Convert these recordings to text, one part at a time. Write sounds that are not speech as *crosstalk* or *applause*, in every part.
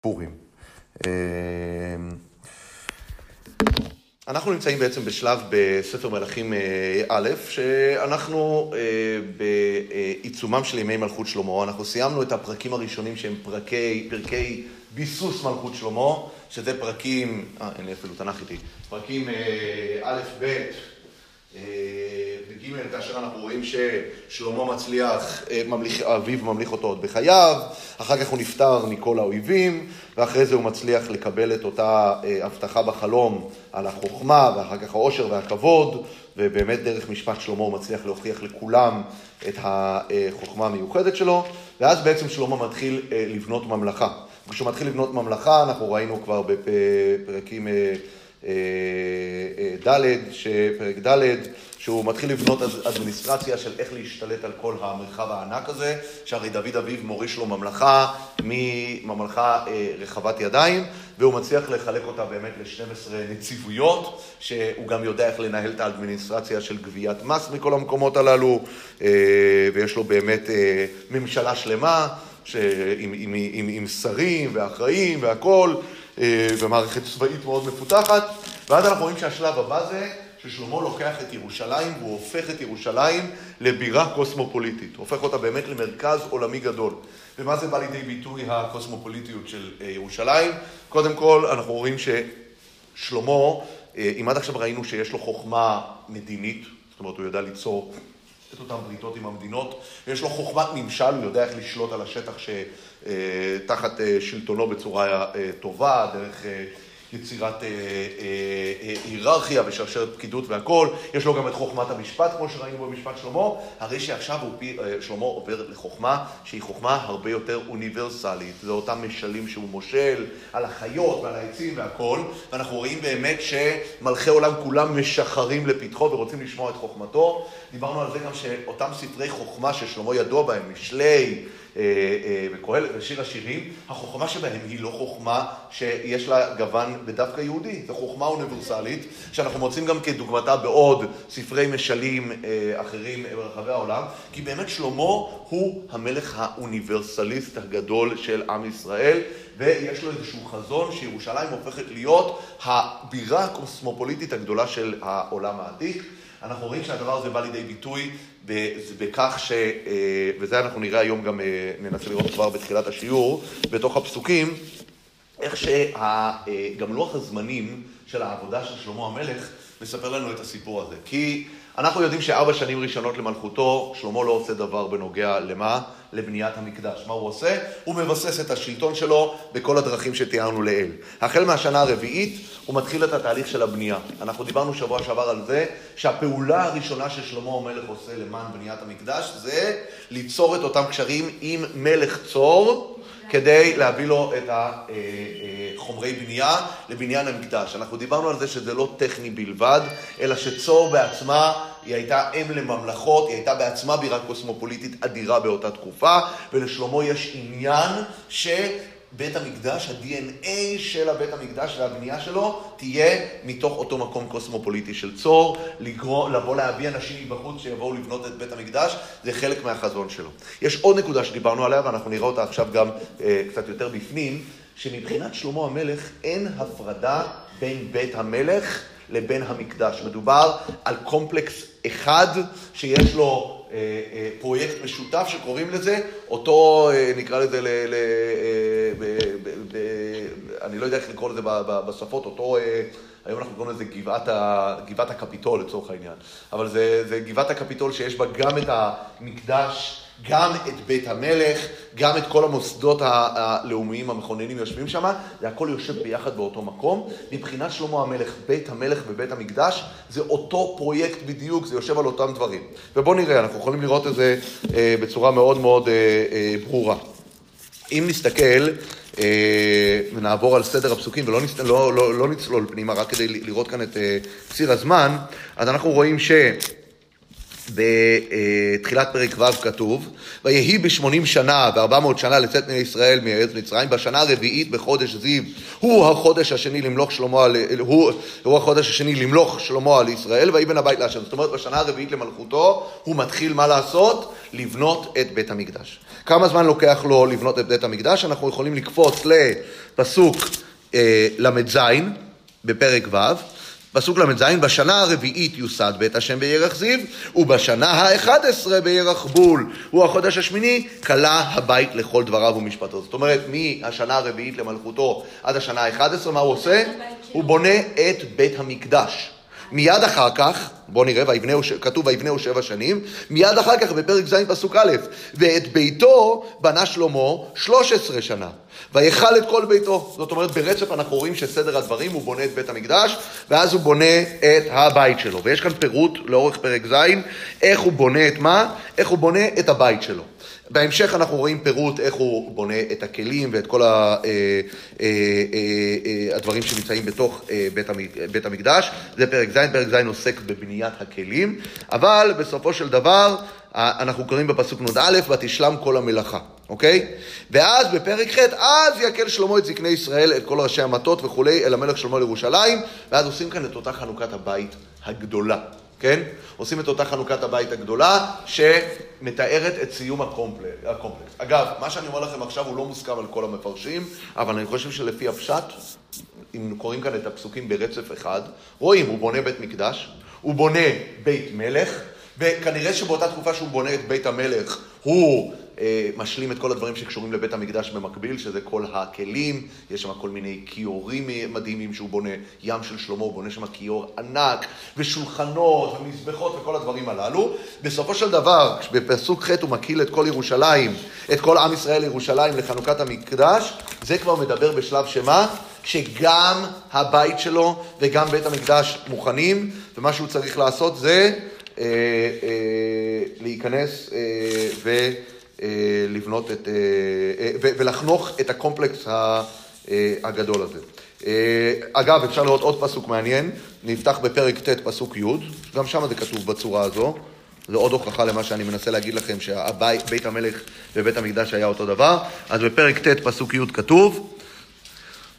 פורים. אנחנו נמצאים בעצם בשלב בספר מלכים א', שאנחנו בעיצומם של ימי מלכות שלמה. אנחנו סיימנו את הפרקים הראשונים שהם פרקי, פרקי ביסוס מלכות שלמה, שזה פרקים, אה, אין לי אפילו תנ"ך איתי, פרקים א', ב', וג', כאשר אנחנו רואים ששלמה מצליח, אביו ממליך אותו עוד בחייו, אחר כך הוא נפטר מכל האויבים, ואחרי זה הוא מצליח לקבל את אותה הבטחה בחלום על החוכמה, ואחר כך העושר והכבוד, ובאמת דרך משפט שלמה הוא מצליח להוכיח לכולם את החוכמה המיוחדת שלו, ואז בעצם שלמה מתחיל לבנות ממלכה. כשהוא מתחיל לבנות ממלכה, אנחנו ראינו כבר בפרקים ד', פרק ד', שהוא מתחיל לבנות אדמיניסטרציה של איך להשתלט על כל המרחב הענק הזה, שהרי דוד אביו מוריש לו ממלכה מממלכה רחבת ידיים, והוא מצליח לחלק אותה באמת ל-12 נציבויות, שהוא גם יודע איך לנהל את האדמיניסטרציה של גביית מס מכל המקומות הללו, ויש לו באמת ממשלה שלמה, עם, עם, עם, עם שרים ואחראים והכול, ומערכת צבאית מאוד מפותחת, ואז אנחנו רואים שהשלב הבא זה ששלמה לוקח את ירושלים והוא הופך את ירושלים לבירה קוסמופוליטית, הופך אותה באמת למרכז עולמי גדול. ומה זה בא לידי ביטוי הקוסמופוליטיות של ירושלים? קודם כל, אנחנו רואים ששלמה, אם עד עכשיו ראינו שיש לו חוכמה מדינית, זאת אומרת, הוא יודע ליצור את אותן בריתות עם המדינות, ויש לו חוכמת ממשל, הוא יודע איך לשלוט על השטח שתחת שלטונו בצורה טובה, דרך יצירת היררכיה ושרשרת פקידות והכול. יש לו גם את חוכמת המשפט, כמו שראינו במשפט שלמה, הרי שעכשיו שלמה עובר לחוכמה שהיא חוכמה הרבה יותר אוניברסלית. זה אותם משלים שהוא מושל על החיות ועל העצים והכול, ואנחנו רואים באמת שמלכי עולם כולם משחרים לפתחו ורוצים לשמוע את חוכמתו. דיברנו על זה גם שאותם ספרי חוכמה ששלמה ידוע בהם, משלי וקהלת ושיר השירים, החוכמה שבהם היא לא חוכמה שיש לה גוון בדווקא יהודי, זו חוכמה אוניברסלית, שאנחנו מוצאים גם כדוגמתה בעוד ספרי משלים אחרים ברחבי העולם, כי באמת שלמה הוא המלך האוניברסליסט הגדול של עם ישראל, ויש לו איזשהו חזון שירושלים הופכת להיות הבירה הקוסמופוליטית הגדולה של העולם העתיק. אנחנו רואים שהדבר הזה בא לידי ביטוי בכך ש... וזה אנחנו נראה היום גם, ננסה לראות כבר בתחילת השיעור, בתוך הפסוקים, איך שגם לוח הזמנים של העבודה של שלמה המלך מספר לנו את הסיפור הזה. כי אנחנו יודעים שארבע שנים ראשונות למלכותו, שלמה לא עושה דבר בנוגע למה? לבניית המקדש. מה הוא עושה? הוא מבסס את השלטון שלו בכל הדרכים שתיארנו לעיל. החל מהשנה הרביעית הוא מתחיל את התהליך של הבנייה. אנחנו דיברנו שבוע שעבר על זה שהפעולה הראשונה ששלמה המלך עושה למען בניית המקדש זה ליצור את אותם קשרים עם מלך צור כדי להביא לו את החומרי בנייה לבניין המקדש. אנחנו דיברנו על זה שזה לא טכני בלבד, אלא שצור בעצמה היא הייתה אם לממלכות, היא הייתה בעצמה בירה קוסמופוליטית אדירה באותה תקופה, ולשלמה יש עניין שבית המקדש, ה-DNA של הבית המקדש והבנייה שלו, תהיה מתוך אותו מקום קוסמופוליטי של צור, לגרוא, לבוא להביא אנשים מבחוץ שיבואו לבנות את בית המקדש, זה חלק מהחזון שלו. יש עוד נקודה שדיברנו עליה, ואנחנו נראה אותה עכשיו גם אה, קצת יותר בפנים, שמבחינת שלמה המלך אין הפרדה בין בית המלך לבין המקדש. מדובר על קומפלקס אחד שיש לו פרויקט משותף שקוראים לזה, אותו נקרא לזה, ל, ל, ב, ב, ב, אני לא יודע איך לקרוא לזה בשפות, אותו, היום אנחנו קוראים לזה גבעת, גבעת הקפיטול לצורך העניין, אבל זה, זה גבעת הקפיטול שיש בה גם את המקדש, גם את בית המלך, גם את כל המוסדות הלאומיים המכוננים יושבים שם, זה הכל יושב ביחד באותו מקום. מבחינת שלמה המלך, בית המלך ובית המקדש, זה אותו פרויקט בדיוק, זה יושב על אותם דברים. ובואו נראה, אנחנו יכולים לראות את זה בצורה מאוד מאוד ברורה. אם נסתכל ונעבור על סדר הפסוקים ולא נצ... לא, לא, לא נצלול פנימה, רק כדי לראות כאן את ציר הזמן, אז אנחנו רואים ש... בתחילת פרק ו' כתוב, ויהי בשמונים שנה וארבע מאות שנה לצאת בני ישראל מארץ מצרים, בשנה הרביעית בחודש זיו, הוא החודש השני למלוך שלמה על, הוא, הוא החודש השני למלוך שלמה על ישראל, ויהי בן הבית להשם. זאת אומרת, בשנה הרביעית למלכותו, הוא מתחיל מה לעשות? לבנות את בית המקדש. כמה זמן לוקח לו לבנות את בית המקדש? אנחנו יכולים לקפוץ לפסוק אה, ל"ז בפרק ו'. פסוק ל"ז, בשנה הרביעית יוסד בית השם בירח זיו, ובשנה האחד עשרה בירח בול. הוא החודש השמיני, כלה הבית לכל דבריו ומשפטו. זאת אומרת, מהשנה הרביעית למלכותו עד השנה האחד עשרה, מה הוא עושה? הוא בונה את בית המקדש. מיד אחר כך, בואו נראה, ויבנהו, כתוב ויבנהו שבע שנים, מיד אחר כך בפרק ז' פסוק א', ואת ביתו בנה שלמה שלוש עשרה שנה. ויכל את כל ביתו. זאת אומרת, ברצף אנחנו רואים שסדר הדברים, הוא בונה את בית המקדש, ואז הוא בונה את הבית שלו. ויש כאן פירוט לאורך פרק ז', איך הוא בונה את מה? איך הוא בונה את הבית שלו. בהמשך אנחנו רואים פירוט איך הוא בונה את הכלים ואת כל אה, אה, אה, הדברים שנמצאים בתוך בית המקדש. זה פרק ז', פרק ז' עוסק בבניית הכלים, אבל בסופו של דבר אנחנו קוראים בפסוק נ"א, ותשלם כל המלאכה, אוקיי? ואז בפרק ח', אז יקל שלמה את זקני ישראל, את כל ראשי המטות וכולי, אל המלך שלמה לירושלים, ואז עושים כאן את אותה חנוכת הבית הגדולה. כן? עושים את אותה חנוכת הבית הגדולה, שמתארת את סיום הקומפלקס. אגב, מה שאני אומר לכם עכשיו הוא לא מוסכם על כל המפרשים, אבל אני חושב שלפי הפשט, אם קוראים כאן את הפסוקים ברצף אחד, רואים, הוא בונה בית מקדש, הוא בונה בית מלך, וכנראה שבאותה תקופה שהוא בונה את בית המלך, הוא אה, משלים את כל הדברים שקשורים לבית המקדש במקביל, שזה כל הכלים, יש שם כל מיני כיורים מדהימים שהוא בונה, ים של שלמה, הוא בונה שם כיור ענק, ושולחנות, ומזבחות וכל הדברים הללו. בסופו של דבר, בפסוק ח' הוא מקיל את כל ירושלים, את כל עם ישראל לירושלים לחנוכת המקדש, זה כבר מדבר בשלב שמה? שגם הבית שלו וגם בית המקדש מוכנים, ומה שהוא צריך לעשות זה להיכנס אה, ו... אה, לבנות את, אה, אה, ולחנוך את הקומפלקס הגדול הזה. אגב, אפשר לראות עוד פסוק מעניין, נפתח בפרק ט' פסוק י', גם שם זה כתוב בצורה הזו. זו עוד הוכחה למה שאני מנסה להגיד לכם, שבית המלך ובית המקדש היה אותו דבר. אז בפרק ט' פסוק י' כתוב,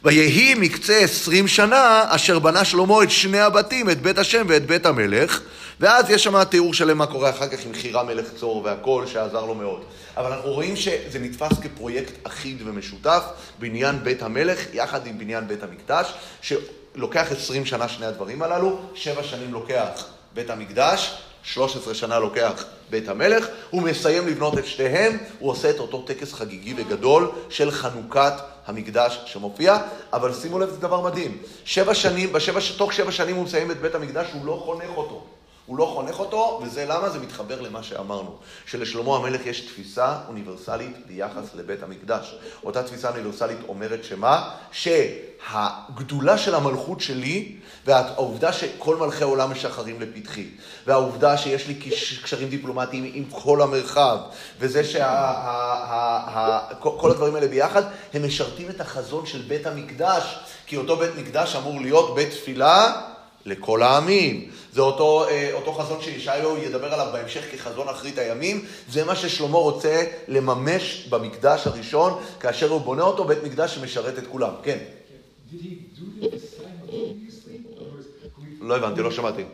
ויהי מקצה עשרים שנה אשר בנה שלמה את שני הבתים, את בית השם ואת בית המלך, ואז יש שם תיאור שלם מה קורה אחר כך עם חירה מלך צור והכל, שעזר לו מאוד. אבל אנחנו רואים שזה נתפס כפרויקט אחיד ומשותף, בניין בית המלך יחד עם בניין בית המקדש, שלוקח עשרים שנה שני הדברים הללו, שבע שנים לוקח בית המקדש, 13 שנה לוקח בית המלך, הוא מסיים לבנות את שתיהם, הוא עושה את אותו טקס חגיגי וגדול של חנוכת המקדש שמופיע, אבל שימו לב, זה דבר מדהים. שבע שנים, בשבע, תוך שבע שנים הוא מסיים את בית המקדש, הוא לא חונך אותו. הוא לא חונך אותו, וזה למה? זה מתחבר למה שאמרנו, שלשלמה המלך יש תפיסה אוניברסלית ביחס לבית המקדש. אותה תפיסה אוניברסלית אומרת שמה? שהגדולה של המלכות שלי, והעובדה שכל מלכי העולם משחררים לפתחי, והעובדה שיש לי קשרים דיפלומטיים עם כל המרחב, וזה שכל הדברים האלה ביחד, הם משרתים את החזון של בית המקדש, כי אותו בית מקדש אמור להיות בית תפילה לכל העמים. זה אותו, אה, אותו חזון שישעיהו ידבר עליו בהמשך כחזון אחרית הימים. זה מה ששלמה רוצה לממש במקדש הראשון, כאשר הוא בונה אותו, בית מקדש שמשרת את כולם. כן. לא הבנתי, לא שמעתי.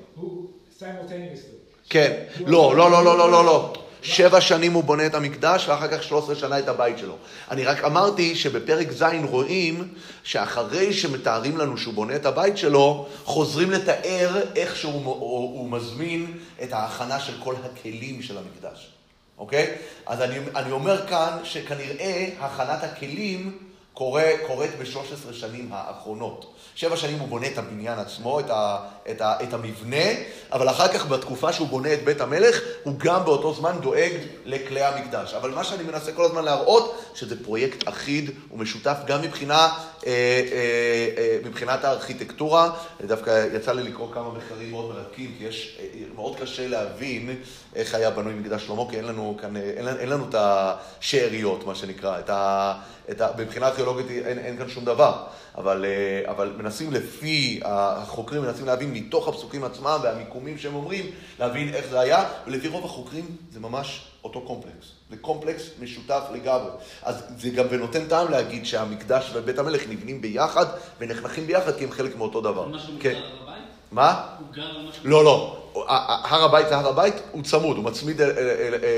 כן. לא, לא, לא, לא, לא, לא. שבע שנים הוא בונה את המקדש, ואחר כך שלוש עשרה שנה את הבית שלו. אני רק אמרתי שבפרק ז' רואים שאחרי שמתארים לנו שהוא בונה את הבית שלו, חוזרים לתאר איך שהוא הוא מזמין את ההכנה של כל הכלים של המקדש, אוקיי? אז אני, אני אומר כאן שכנראה הכנת הכלים קורה, קורית בשלוש עשרה שנים האחרונות. שבע שנים הוא בונה את הבניין עצמו, את, ה, את, ה, את המבנה, אבל אחר כך בתקופה שהוא בונה את בית המלך, הוא גם באותו זמן דואג לכלי המקדש. אבל מה שאני מנסה כל הזמן להראות, שזה פרויקט אחיד ומשותף גם מבחינה, אה, אה, אה, מבחינת הארכיטקטורה. דווקא יצא לי לקרוא כמה מחקרים מאוד מרתקים, כי יש, מאוד קשה להבין איך היה בנוי מקדש שלמה, כי אין לנו כאן, אין, אין לנו את השאריות, מה שנקרא, את ה, את ה, מבחינה ארכיאולוגית אין, אין כאן שום דבר. אבל, אה, אבל מנסים לפי, החוקרים מנסים להבין מתוך הפסוקים עצמם והמיקומים שהם אומרים, להבין איך זה היה, ולפי רוב החוקרים זה ממש אותו קומפלקס. זה קומפלקס משותף לגמרי. אז זה גם ונותן טעם להגיד שהמקדש ובית המלך נבנים ביחד ונחנכים ביחד כי הם חלק מאותו דבר. זה משהו כן. מה? הוא גר על משהו? לא, לא. הר הבית זה הר הבית, הוא צמוד, הוא מצמיד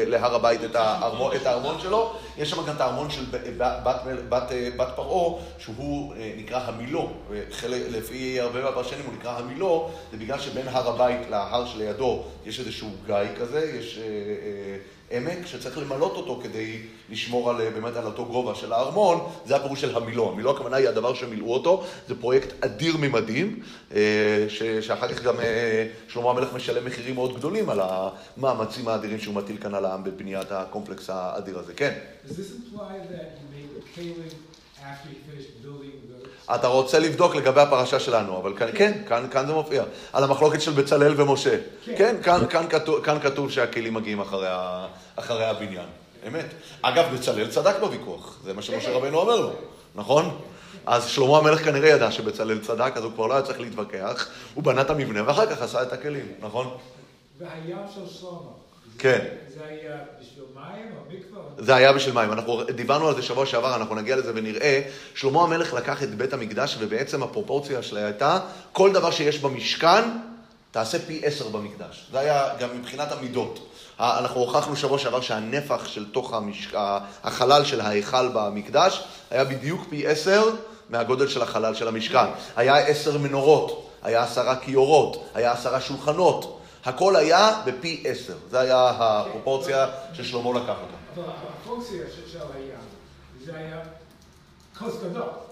להר הבית את הארמון שלו. יש שם גם את הארמון של בת פרעה, שהוא אה, נקרא המילו. לפי הרבה מהפרשנים הוא נקרא המילו, זה בגלל שבין הר הבית להר שלידו יש איזשהו גיא כזה, יש... אה, אה, עמק שצריך למלות אותו כדי לשמור על, באמת על אותו גובה של הארמון, זה הפירוש של המילו. המילו הכוונה היא הדבר שמילאו אותו, זה פרויקט אדיר ממדים, אה, שאחר כך גם אה, שלמה המלך משלם מחירים מאוד גדולים על המאמצים האדירים שהוא מטיל כאן על העם בבניית הקומפלקס האדיר הזה. כן. אתה רוצה לבדוק לגבי הפרשה שלנו, אבל כאן, כן, כאן, כאן זה מופיע. על המחלוקת של בצלאל ומשה. כן, כן כאן, כאן, כתוב, כאן כתוב שהכלים מגיעים אחרי, ה, אחרי הבניין. אמת. אגב, בצלאל צדק בוויכוח, זה מה שמשה רבנו אומר לו, נכון? אז שלמה המלך כנראה ידע שבצלאל צדק, אז הוא כבר לא היה צריך להתווכח, הוא בנה את המבנה ואחר כך עשה את הכלים, נכון? והים של שלמה. כן. זה היה בשביל מים או מקווה? זה היה בשביל מים. אנחנו דיברנו על זה שבוע שעבר, אנחנו נגיע לזה ונראה. שלמה המלך לקח את בית המקדש, ובעצם הפרופורציה שלה הייתה, כל דבר שיש במשכן, תעשה פי עשר במקדש. זה היה גם מבחינת המידות. אנחנו הוכחנו שבוע שעבר שהנפח של תוך המשק... החלל של ההיכל במקדש היה בדיוק פי עשר מהגודל של החלל של המשכן. היה עשר מנורות, היה עשרה כיורות, היה עשרה שולחנות. הכל היה בפי עשר. זה היה הפרופורציה ששלמה לקח אותה. אבל הפונקציה של הים, זה היה.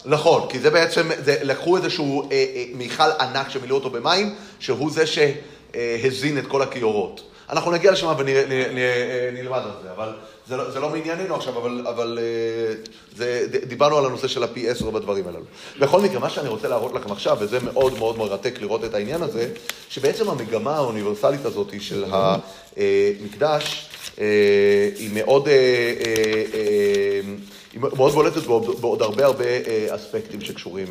נכון, כי זה בעצם, זה, לקחו איזשהו אה, אה, מיכל ענק שמילאו אותו במים, שהוא זה שהזין את כל הכיורות. אנחנו נגיע לשם ונלמד על זה, אבל זה לא, זה לא מענייננו עכשיו, אבל, אבל אה, זה, דיברנו על הנושא של הפי עשר בדברים הללו. בכל מקרה, מה שאני רוצה להראות לכם עכשיו, וזה מאוד מאוד מרתק לראות את העניין הזה, שבעצם המגמה האוניברסלית הזאת של המקדש, אה, היא מאוד, אה, היא מאוד בולטת בעוד הרבה הרבה אספקטים שקשורים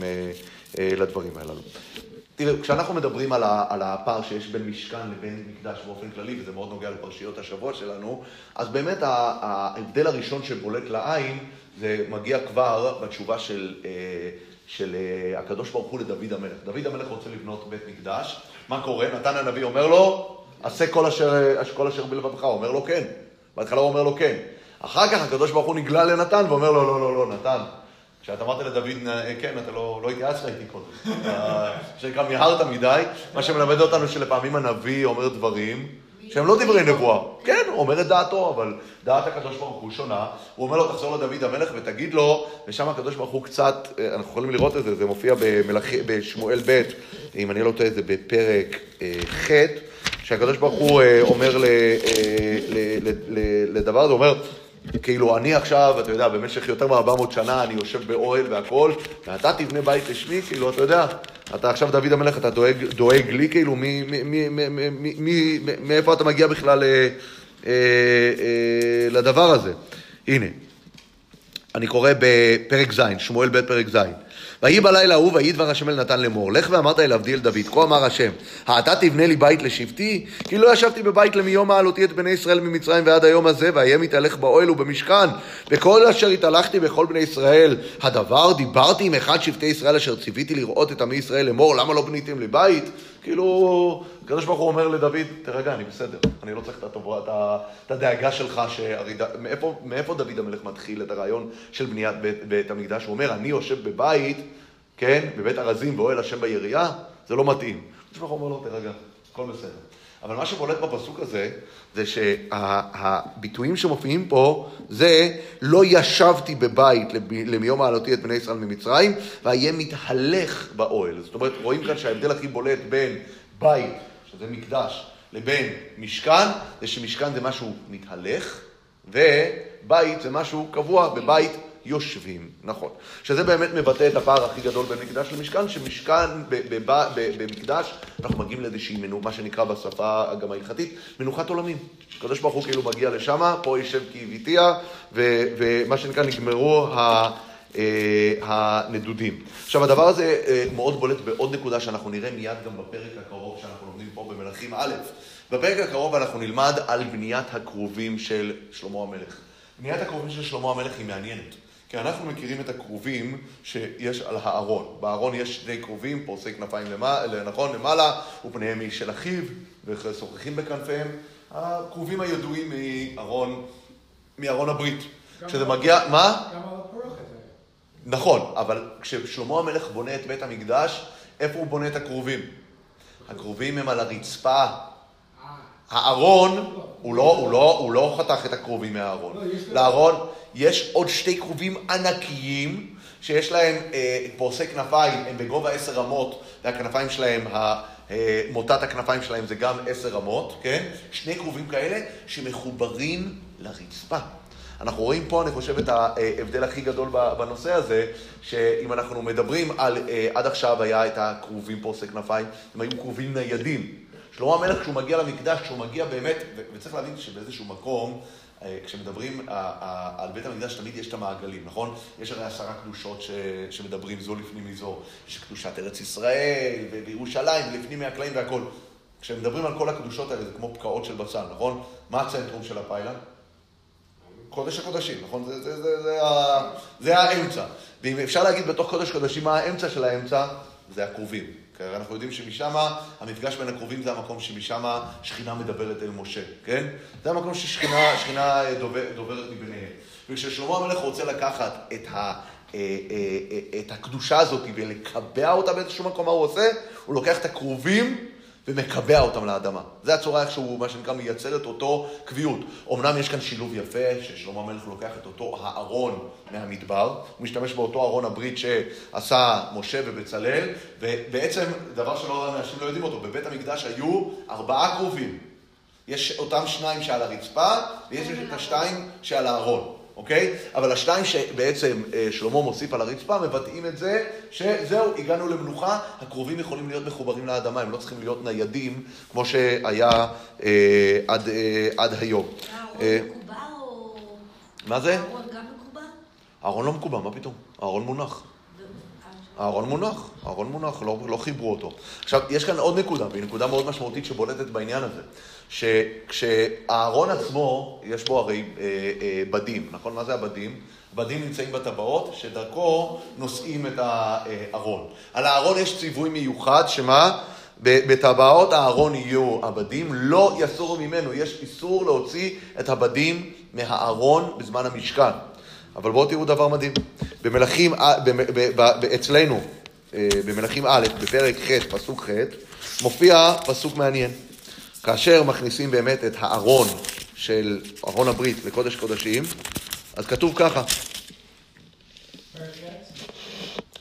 לדברים הללו. תראה, כשאנחנו מדברים על, ה, על הפער שיש בין משכן לבין מקדש באופן כללי, וזה מאוד נוגע לפרשיות השבוע שלנו, אז באמת ההבדל הראשון שבולט לעין, זה מגיע כבר בתשובה של, אה, של אה, הקדוש ברוך הוא לדוד המלך. דוד המלך רוצה לבנות בית מקדש, מה קורה? נתן הנביא אומר לו, עשה כל אשר, כל אשר בלבבך, הוא אומר לו כן. בהתחלה הוא אומר לו כן. אחר כך הקדוש ברוך הוא נגלה לנתן ואומר לו, לא, לא, לא, נתן, כשאת אמרת לדוד, כן, אתה לא, לא התייעצת איתי קודם. שנקרא, מיהרת מדי, מה שמלמד אותנו שלפעמים הנביא אומר דברים שהם לא דברי נבואה. כן, הוא אומר את דעתו, אבל דעת הקדוש ברוך הוא שונה. הוא אומר לו, תחזור לדוד המלך ותגיד לו, ושם הקדוש ברוך הוא קצת, אנחנו יכולים לראות את זה, זה מופיע במלכ... בשמואל ב', אם אני לא טועה, זה בפרק אה, ח', שהקדוש ברוך הוא אה, אומר אה, לדבר הזה, הוא אומר, כאילו אני עכשיו, אתה יודע, במשך יותר מ-400 שנה אני יושב באוהל והכול, ואתה תבנה בית לשמי, כאילו, אתה יודע, אתה עכשיו דוד המלך, אתה דואג, דואג לי, כאילו, מאיפה אתה מגיע בכלל אה, אה, אה, לדבר הזה? הנה, אני קורא בפרק ז', שמואל ב' פרק ז'. ויהי בלילה ההוא, ויהי דבר השם אל נתן לאמור, לך ואמרת אל עבדי אל דוד, כה אמר השם, האתה תבנה לי בית לשבטי? כי לא ישבתי בבית למיום העלותי את בני ישראל ממצרים ועד היום הזה, ואהיה מתהלך באוהל ובמשכן, וכל אשר התהלכתי בכל בני ישראל, הדבר דיברתי עם אחד שבטי ישראל אשר ציוויתי לראות את עמי ישראל לאמור, למה לא בניתם לי בית? כאילו, הקדוש ברוך הוא אומר לדוד, תרגע, אני בסדר, אני לא צריך את, הטובה, את, הדאגה שלך, שהרי, מאיפה, מאיפה דוד המלך מתחיל את הרעיון של בניית בית, בית המקדש? הוא אומר, אני יושב בבית, כן, בבית ארזים ואוהל השם בירייה, זה לא מתאים. הקדוש ברוך הוא אומר לו, תרגע, הכל בסדר. אבל מה שבולט בפסוק הזה, זה שהביטויים שמופיעים פה, זה לא ישבתי בבית למיום העלותי את בני ישראל ממצרים, ואהיה מתהלך באוהל. זאת אומרת, רואים כאן שההבדל הכי בולט בין בית, שזה מקדש, לבין משכן, זה שמשכן זה משהו מתהלך, ובית זה משהו קבוע, בבית יושבים, נכון. שזה באמת מבטא את הפער הכי גדול בין מקדש למשכן, שמשכן, במקדש, אנחנו מגיעים לאיזושהי מנוחה, מה שנקרא בשפה גם ההלכתית, מנוחת עולמים. הקדוש ברוך הוא כאילו מגיע לשם, פה יושב כי הביתיה, ומה שנקרא נגמרו ה... אה, הנדודים. עכשיו הדבר הזה אה, מאוד בולט בעוד נקודה שאנחנו נראה מיד גם בפרק הקרוב שאנחנו לומדים פה במלכים א'. בפרק הקרוב אנחנו נלמד על בניית הכרובים של שלמה המלך. בניית הכרובים של שלמה המלך היא מעניינת. כי אנחנו מכירים את הכרובים שיש על הארון. בארון יש שני כרובים, פורסי כנפיים למעלה, נכון, למעלה, ופניהם היא של אחיו, ושוחחים בכנפיהם. הכרובים הידועים מארון, מארון הברית. כשזה מגיע, מה? גם על הפרוכת. נכון, אבל כששלמה המלך בונה את בית המקדש, איפה הוא בונה את הכרובים? הכרובים הם על הרצפה. הארון, הוא לא, הוא, לא, הוא לא חתך את הכרובים מהארון. לארון יש עוד שתי כרובים ענקיים, שיש להם אה, פורסי כנפיים, הם בגובה עשר רמות, והכנפיים שלהם, אה, מוטת הכנפיים שלהם זה גם עשר רמות, כן? שני כרובים כאלה שמחוברים לרצפה. אנחנו רואים פה, אני חושב, את ההבדל הכי גדול בנושא הזה, שאם אנחנו מדברים על, אה, עד עכשיו היה את הכרובים פורסי כנפיים, הם היו כרובים ניידים. שלמה המלך, כשהוא מגיע למקדש, כשהוא מגיע באמת, וצריך להבין שבאיזשהו מקום, אה, כשמדברים על בית המקדש, תמיד יש את המעגלים, נכון? יש הרי עשרה קדושות שמדברים זו לפנים מזו. יש קדושת ארץ ישראל, וירושלים, ולפנים מהקלעים והכול. כשמדברים על כל הקדושות האלה, זה כמו פקעות של בצל, נכון? מה הצנטרום של הפיילה? קודש הקודשים, נכון? זה, זה, זה, זה, זה האמצע. ואם אפשר להגיד בתוך קודש קודשים מה האמצע של האמצע, זה הקרובים. כי אנחנו יודעים שמשם, המפגש בין הקרובים זה המקום שמשם שכינה מדברת אל משה, כן? זה המקום ששכינה דובר, דוברת מביניהם. וכששלמה המלך רוצה לקחת את, ה, אה, אה, אה, את הקדושה הזאת ולקבע אותה באיזשהו מקום, מה הוא עושה? הוא לוקח את הכרובים ומקבע אותם לאדמה. זה הצורה איך שהוא, מה שנקרא, מייצר את אותו קביעות. אמנם יש כאן שילוב יפה, ששלמה המלך לוקח את אותו הארון מהמדבר, הוא משתמש באותו ארון הברית שעשה משה ובצלאל, ובעצם, דבר שלא אנשים לא יודעים אותו, בבית המקדש היו ארבעה קרובים. יש אותם שניים שעל הרצפה, ויש את השתיים שעל הארון. אוקיי? אבל השתיים שבעצם אה, שלמה מוסיף על הרצפה מבטאים את זה שזהו, הגענו למנוחה, הקרובים יכולים להיות מחוברים לאדמה, הם לא צריכים להיות ניידים כמו שהיה אה, עד, אה, עד היום. הארון אה, מקובע או... מה זה? הארון גם מקובע? הארון לא מקובע, מה פתאום? הארון מונח. הארון מונח, הארון מונח, לא, לא חיברו אותו. עכשיו, יש כאן עוד נקודה, והיא נקודה מאוד משמעותית שבולטת בעניין הזה. שכשהארון עצמו, יש בו הרי אה, אה, בדים, נכון? מה זה הבדים? בדים נמצאים בטבעות, שדרכו נושאים את הארון. על הארון יש ציווי מיוחד, שמה? בטבעות הארון יהיו הבדים, לא יסורו ממנו, יש איסור להוציא את הבדים מהארון בזמן המשכן. אבל בואו תראו דבר מדהים. במלכים, אצלנו, אה, במלכים א', בפרק ח', פסוק ח', מופיע פסוק מעניין. כאשר מכניסים באמת את הארון של ארון הברית לקודש קודשים, אז כתוב ככה.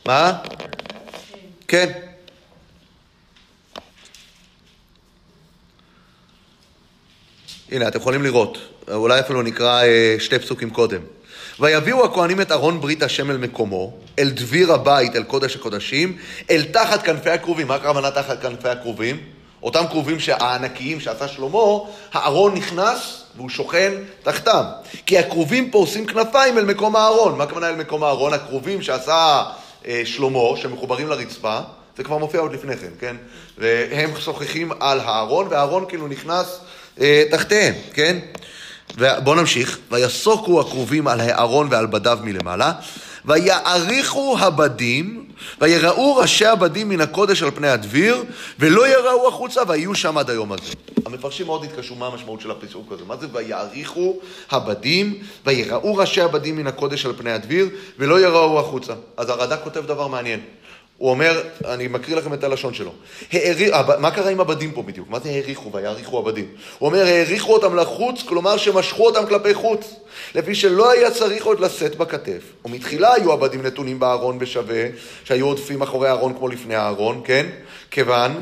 מה? כן. הנה, אתם יכולים לראות. אולי אפילו נקרא אה, שתי פסוקים קודם. ויביאו הכהנים את ארון ברית השם אל מקומו, אל דביר הבית, אל קודש הקודשים, אל תחת כנפי הכרובים. מה הכוונה תחת כנפי הכרובים? אותם כרובים הענקיים שעשה שלמה, הארון נכנס והוא שוכן תחתם. כי הכרובים פורסים כנפיים אל מקום הארון. מה הכוונה אל מקום הארון? הכרובים שעשה אה, שלמה, שמחוברים לרצפה, זה כבר מופיע עוד לפני כן, כן? והם שוחחים על הארון, והארון כאילו נכנס אה, תחתיהם, כן? ובואו נמשיך. ויסוקו הכרובים על הארון ועל בדיו מלמעלה, ויעריכו הבדים, ויראו ראשי הבדים מן הקודש על פני הדביר, ולא יראו החוצה, ויהיו שם עד היום הזה. המפרשים מאוד התקשו מה המשמעות של הפסוק הזה. מה זה ויעריכו הבדים, ויראו ראשי הבדים מן הקודש על פני הדביר, ולא יראו החוצה. אז הרד"ק כותב דבר מעניין. הוא אומר, אני מקריא לכם את הלשון שלו. העריך, מה קרה עם הבדים פה בדיוק? מה זה העריכו ויעריכו הבדים? הוא אומר, העריכו אותם לחוץ, כלומר שמשכו אותם כלפי חוץ, לפי שלא היה צריך עוד לשאת בכתף. ומתחילה היו הבדים נתונים בארון בשווה, שהיו עודפים אחורי הארון כמו לפני הארון, כן? כיוון,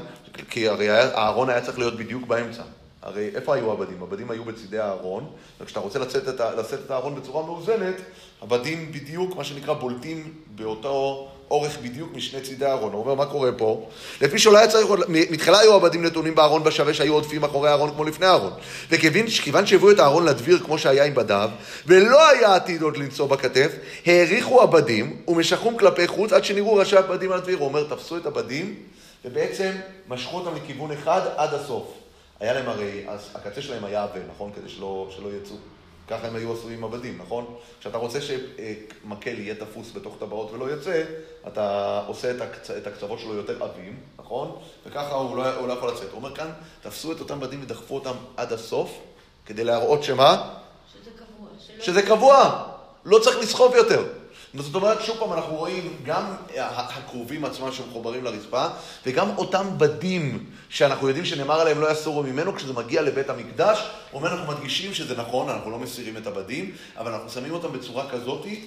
כי הרי הארון היה צריך להיות בדיוק באמצע. הרי איפה היו עבדים? עבדים היו בצידי הארון, וכשאתה רוצה לצאת את, לשאת את הארון בצורה מאוזנת, עבדים בדיוק, מה שנקרא, בולטים באותו אורך בדיוק משני צידי הארון. הוא אומר, מה קורה פה? לפי שלא היה צריך, עוד- מתחילה היו עבדים נתונים בארון בשווה שהיו עודפים אחורי הארון כמו לפני הארון. וכיוון שהביאו את הארון לדביר כמו שהיה עם בדיו, ולא היה עתיד עוד לנשוא בכתף, האריכו עבדים ומשכום כלפי חוץ עד שנראו ראשי עבדים על הדביר. הוא אומר, תפסו את עבדים, ובעצם משכו אותם לכיוון אחד עד הסוף. היה להם הרי, אז הקצה שלהם היה עבה, נכון? כדי שלא, שלא יצאו. ככה הם היו עשויים עבדים, נכון? כשאתה רוצה שמקל יהיה תפוס בתוך טבעות ולא יוצא, אתה עושה את, הקצ... את הקצוות שלו יותר עבים, נכון? וככה הוא לא, הוא לא יכול לצאת. הוא אומר כאן, תפסו את אותם בדים ודחפו אותם עד הסוף, כדי להראות שמה? שזה קבוע. שזה קבוע, לא צריך לסחוב יותר. זאת אומרת, שוב פעם, אנחנו רואים גם הכרובים עצמם שמחוברים לרצפה, וגם אותם בדים שאנחנו יודעים שנאמר עליהם לא יסורו ממנו, כשזה מגיע לבית המקדש, אומר, אנחנו מדגישים שזה נכון, אנחנו לא מסירים את הבדים, אבל אנחנו שמים אותם בצורה כזאתי,